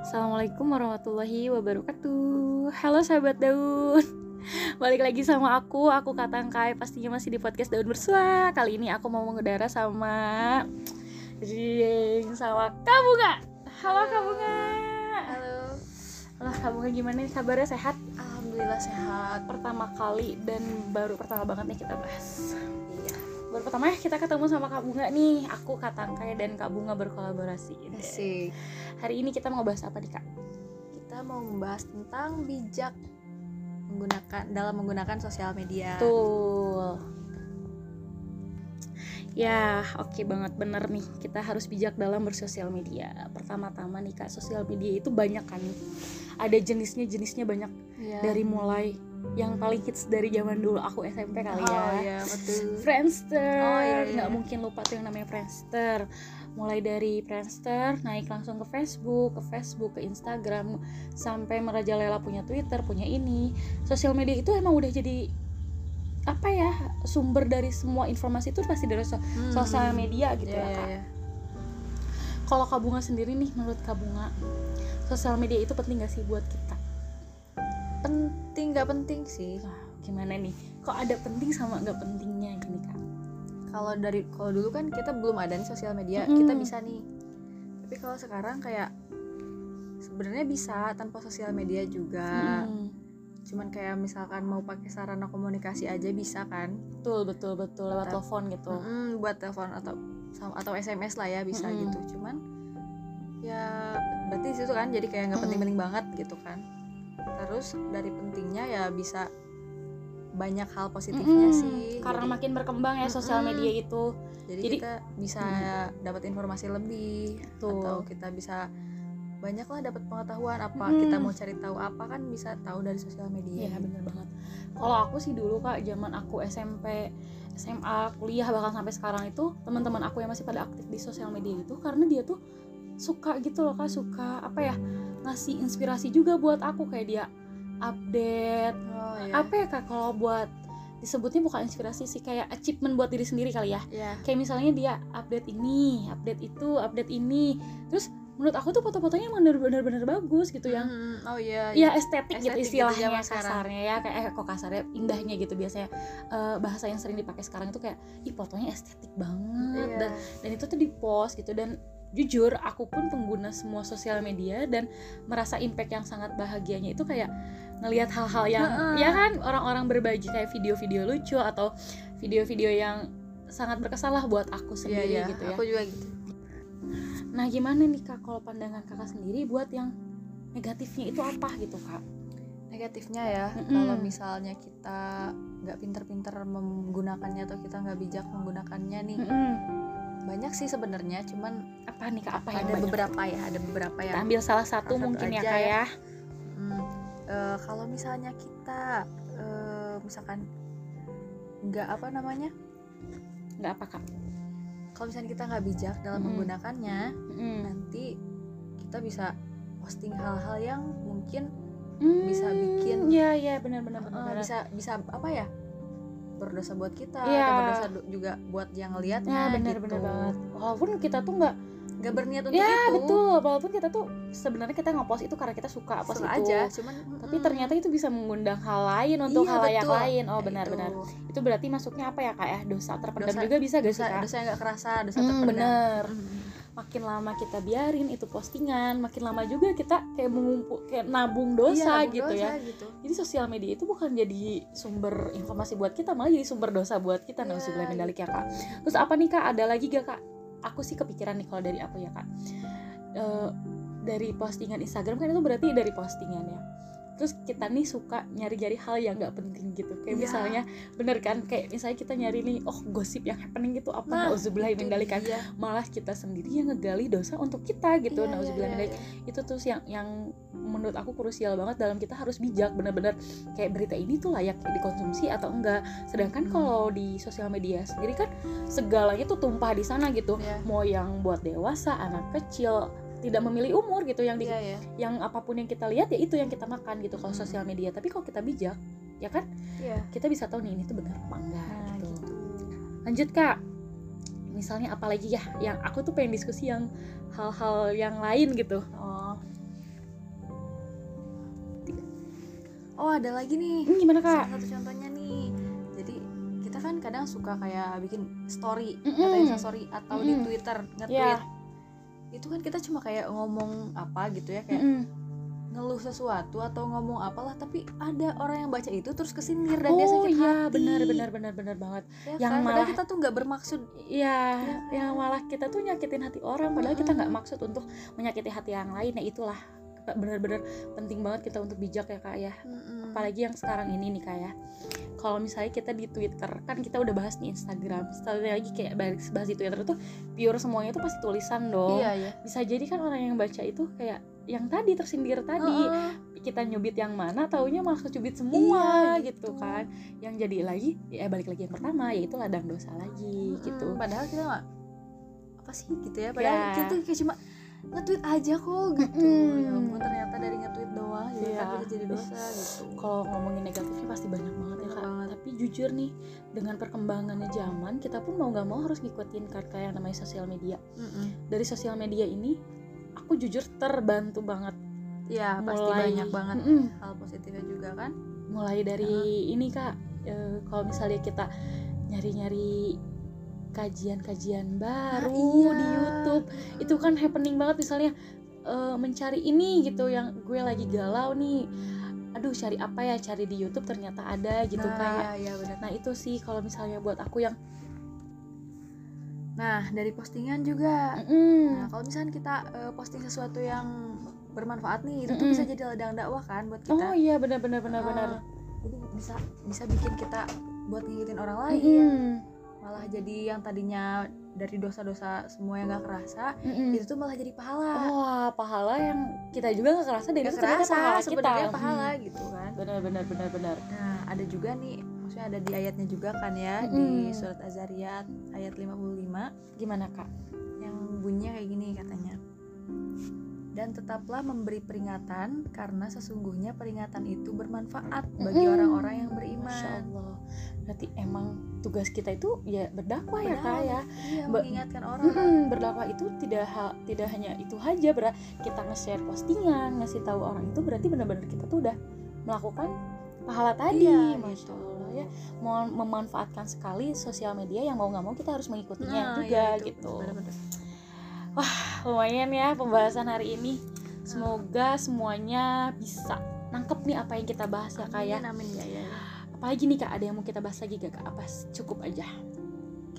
Assalamualaikum warahmatullahi wabarakatuh. Halo sahabat daun. Balik lagi sama aku, aku Katangkai Pastinya masih di podcast Daun Bersua. Kali ini aku mau mengudara sama Jing, sama Kabunga Halo Kabunga Halo, Halo Kabunga gimana? Nih kabarnya sehat? alhamdulillah sehat. Pertama kali dan baru pertama banget nih kita bahas. Baru pertama ya kita ketemu sama Kak Bunga nih Aku Katangkai dan Kak Bunga berkolaborasi Asik. Hari ini kita mau bahas apa nih Kak? Kita mau membahas tentang bijak menggunakan dalam menggunakan sosial media. Betul. Ya, oke banget bener nih. Kita harus bijak dalam bersosial media. Pertama-tama nih Kak, sosial media itu banyak kan nih. Ada jenisnya, jenisnya banyak Iya. dari mulai yang paling hits dari zaman dulu aku SMP kali ya. Oh iya, betul. Friendster, Oh, iya, iya. nggak mungkin lupa tuh yang namanya Friendster. Mulai dari Friendster naik langsung ke Facebook, ke Facebook, ke Instagram, sampai merajalela punya Twitter, punya ini. Sosial media itu emang udah jadi apa ya sumber dari semua informasi itu pasti dari so- Hmm. sosial media gitu Iya, ya kak. iya. Kalau Kak Bunga sendiri nih, menurut Kak Bunga, sosial media itu penting gak sih buat kita? Penting nggak penting sih. Wah, gimana nih? Kok ada penting sama nggak pentingnya gini kak? Kalau dari kalau dulu kan kita belum ada nih sosial media, Mm-mm. kita bisa nih. Tapi kalau sekarang kayak sebenarnya bisa tanpa sosial media juga. Mm-mm. Cuman kayak misalkan mau pakai sarana komunikasi aja bisa kan? Betul betul betul lewat telepon gitu. Buat telepon atau atau SMS lah ya bisa Mm-mm. gitu cuman ya berarti situ kan jadi kayak nggak penting-penting banget gitu kan terus dari pentingnya ya bisa banyak hal positifnya Mm-mm. sih Karena jadi, makin berkembang ya sosial Mm-mm. media itu. jadi, jadi- kita bisa dapat informasi lebih Betul. atau kita bisa banyak lah dapat pengetahuan apa Mm-mm. kita mau cari tahu apa kan bisa tahu dari sosial media Iya bener banget. Kalau aku sih dulu kak, zaman aku SMP, SMA, kuliah bahkan sampai sekarang itu teman-teman aku yang masih pada aktif di sosial media itu karena dia tuh suka gitu loh kak, suka apa ya ngasih inspirasi juga buat aku kayak dia update. Oh iya. Apa ya kak kalau buat disebutnya bukan inspirasi sih kayak achievement buat diri sendiri kali ya. Iya. kayak misalnya dia update ini update itu update ini. Terus menurut aku tuh foto-fotonya emang bener-bener bagus gitu yang Mm, oh iya ya estetik, gitu Estetik gitu istilahnya sekarang. kasarnya ya kayak eh, kok kasarnya indahnya gitu biasanya. Eh, bahasa yang sering dipakai sekarang itu kayak ih fotonya estetik banget. Iya. dan dan itu tuh di post gitu dan jujur aku pun pengguna semua sosial media dan merasa impact yang sangat bahagianya itu kayak ngelihat hal-hal yang Heeh. ya kan orang-orang berbagi kayak video-video lucu atau video-video yang sangat berkesan lah buat aku Iya, sendiri iya. gitu ya. aku juga gitu Nah gimana nih kak kalau pandangan kakak sendiri buat yang negatifnya itu apa gitu kak? negatifnya ya Mm-mm. kalau misalnya kita nggak pinter-pinter menggunakannya atau kita nggak bijak menggunakannya nih Mm-mm. Banyak sih sebenarnya cuman Apa nih kak? Apa yang ada banyak? beberapa ya ada beberapa Kita yang ambil salah satu salah satu mungkin ya kak ya. ya. Hmm, eh, kalau misalnya kita eh, misalkan nggak apa namanya Nggak apa kak? kalau misalnya kita nggak bijak dalam Mm-mm. menggunakannya Mm-mm. nanti kita bisa posting hal-hal yang mungkin Hmm, bisa bikin- Iya iya benar-benar benar. bisa bisa apa ya berdosa buat kita Iya. atau berdosa juga buat yang Ya ngelihatnya benar-benar gitu. banget. Walaupun kita tuh nggak nggak berniat untuk Ya itu betul, walaupun kita tuh sebenarnya kita nge-post itu karena kita suka post Suka itu. aja cuman Tapi mm, ternyata itu bisa mengundang hal lain untuk Iya, hal layak betul. lain. Oh benar-benar. itu. Itu. berarti masuknya apa ya kak ya? Dosa terpendam Dosa- juga bisa gak sih dosa kak? dosa yang nggak kerasa dosa Hmm, terpendam bener. Mm. Makin lama kita biarin itu postingan, makin lama juga kita kayak mengumpul, kayak nabung dosa Iya, nabung gitu dosa ya. gitu. Jadi sosial media itu bukan jadi sumber informasi buat kita, malah jadi sumber dosa buat kita. Iya, Nauzubillah min dzalik ya kak. Terus apa nih kak? Ada lagi gak kak? Aku sih kepikiran nih kalau dari aku ya kak. Eh, dari postingan Instagram kan itu berarti dari postingan ya. Terus kita nih suka nyari-nyari hal yang nggak penting gitu. Kayak Iya. misalnya, bener kan? Kayak misalnya kita nyari nih, oh gosip yang happening gitu apa? Nah, Nauzubillah itu min dzalik kan. dia. Malah kita sendiri yang ngegali dosa untuk kita gitu. Iya, Nauzubillah iya, min dzalik iya. itu tuh yang yang menurut aku krusial banget dalam kita harus bijak bener-bener kayak berita ini tuh layak dikonsumsi atau enggak sedangkan Hmm. kalau di sosial media sendiri kan segalanya tuh tumpah di sana gitu Iya. mau yang buat dewasa anak kecil tidak hmm. memilih umur gitu yang di yeah, yeah. yang apa pun yang kita lihat ya itu yang kita makan gitu kalau hmm. sosial media. Tapi kalau kita bijak ya kan? Yeah. kita bisa tahu nih ini tuh benar apa enggak nah, gitu. gitu. Lanjut kak. Misalnya apalagi ya? Yang aku tuh pengen diskusi yang hal-hal yang lain gitu. Oh. Oh ada lagi nih. Hmm, gimana kak? Salah satu contohnya nih. Jadi kita kan kadang suka kayak bikin story mm -hmm. atau atau di twitter nge-tweet. Yeah itu kan kita cuma kayak ngomong apa gitu ya kayak Mm-mm. ngeluh sesuatu atau ngomong apalah tapi ada orang yang baca itu terus kesindir dan dia oh sakit iya hati benar benar benar benar banget ya Yang kan? Padahal malah- kita tuh nggak bermaksud Iya, Iya. yang malah kita tuh nyakitin hati orang padahal kita Mm-mm. nggak maksud untuk menyakiti hati yang lain. Nah, itulah benar-benar penting banget kita untuk bijak ya kak ya. Mm-mm. Apalagi yang sekarang ini nih kak ya. Kalau misalnya kita di Twitter kan kita udah bahas di Instagram. Sekali lagi kayak bahas bahas di Twitter tuh pure semuanya tuh pasti tulisan dong. iya ya Bisa jadi kan orang yang baca itu kayak yang tadi tersindir tadi kita nyubit yang mana taunya malah kecubit semua Iya, gitu. gitu. kan yang jadi lagi ya balik lagi yang pertama yaitu ladang dosa lagi gitu Mm, padahal kita nggak apa sih gitu ya padahal Ya. kita tuh kayak cuma nge-tweet aja kok gitu Mm-mm. ya ampun ternyata dari nge-tweet doang gitu Iya. kan bisa jadi dosa gitu kalau ngomongin negatifnya pasti banyak banget ya kak banget. tapi jujur nih dengan perkembangannya zaman kita pun mau nggak mau harus ngikutin kata yang namanya sosial media Mm-mm. dari sosial media ini aku jujur terbantu banget ya pasti mulai banyak banget Mm-mm. hal positifnya juga kan mulai dari ini kak eh, kalau misalnya kita nyari-nyari kajian-kajian baru iya. di YouTube. Itu kan happening banget misalnya eh, mencari ini gitu yang gue lagi galau nih. Aduh cari apa ya? Cari di YouTube ternyata ada gitu nah, kayak ya benar nah itu sih kalau misalnya buat aku yang nah dari postingan juga. Mm, nah kalau misalnya kita eh, posting sesuatu yang bermanfaat nih itu tuh Mm-mm. bisa jadi ladang dakwah kan buat kita. Oh iya benar benar benar benar Ah, jadi bisa bisa bikin kita buat ngingetin orang lain. Mm-mm, malah jadi yang tadinya dari dosa-dosa semua yang gak kerasa mm-mm. itu tuh malah jadi pahala. Wah pahala yang kita juga nggak kerasa dan Gak itu ternyata kerasa pahala kita. sebenarnya pahala Hmm, gitu kan. Benar benar benar benar. Nah ada juga nih maksudnya ada di ayatnya juga kan ya Mm-mm. di surat Az-Zariyat ayat 55 gimana kak? Yang bunyinya kayak gini dan tetaplah memberi peringatan karena sesungguhnya peringatan itu bermanfaat bagi orang-orang yang Masya beriman Allah. Berarti emang tugas kita itu ya berdakwah ya kak ya? Iya mengingatkan orang. Mm-mm, berdakwah itu tidak ha- tidak hanya itu aja berat kita nge-share postingan ngasih tahu orang itu berarti benar-benar kita tuh udah melakukan pahala tadi Iya, masya gitu. Allah ya. Mau memanfaatkan sekali sosial media yang mau nggak mau kita harus mengikutinya Nah, juga iya, itu. gitu. Bener-bener. Lumayan ya pembahasan hari ini. Semoga semuanya bisa nangkep nih apa yang kita bahas ya kak ya. Amin, ya, ya. apalagi nih kak ada yang mau kita bahas lagi gak kak? Apa? Cukup aja.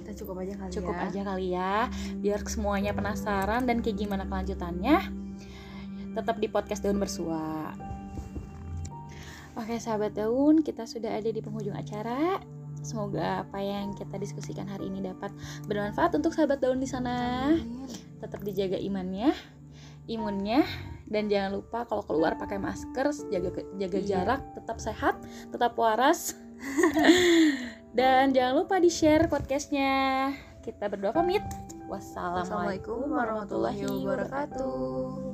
Kita cukup aja kali cukup ya. aja kali ya biar semuanya penasaran dan kayak gimana kelanjutannya tetap di podcast daun bersua. Oke sahabat daun kita sudah ada di penghujung acara. Semoga apa yang kita diskusikan hari ini dapat bermanfaat untuk sahabat daun di sana. Amin. Tetap dijaga imannya imunnya dan jangan lupa kalau keluar pakai masker jaga jaga Iya. jarak tetap sehat tetap waras. Dan jangan lupa di share podcastnya. Kita berdua pamit. Wassalamualaikum Assalamualaikum warahmatullahi wabarakatuh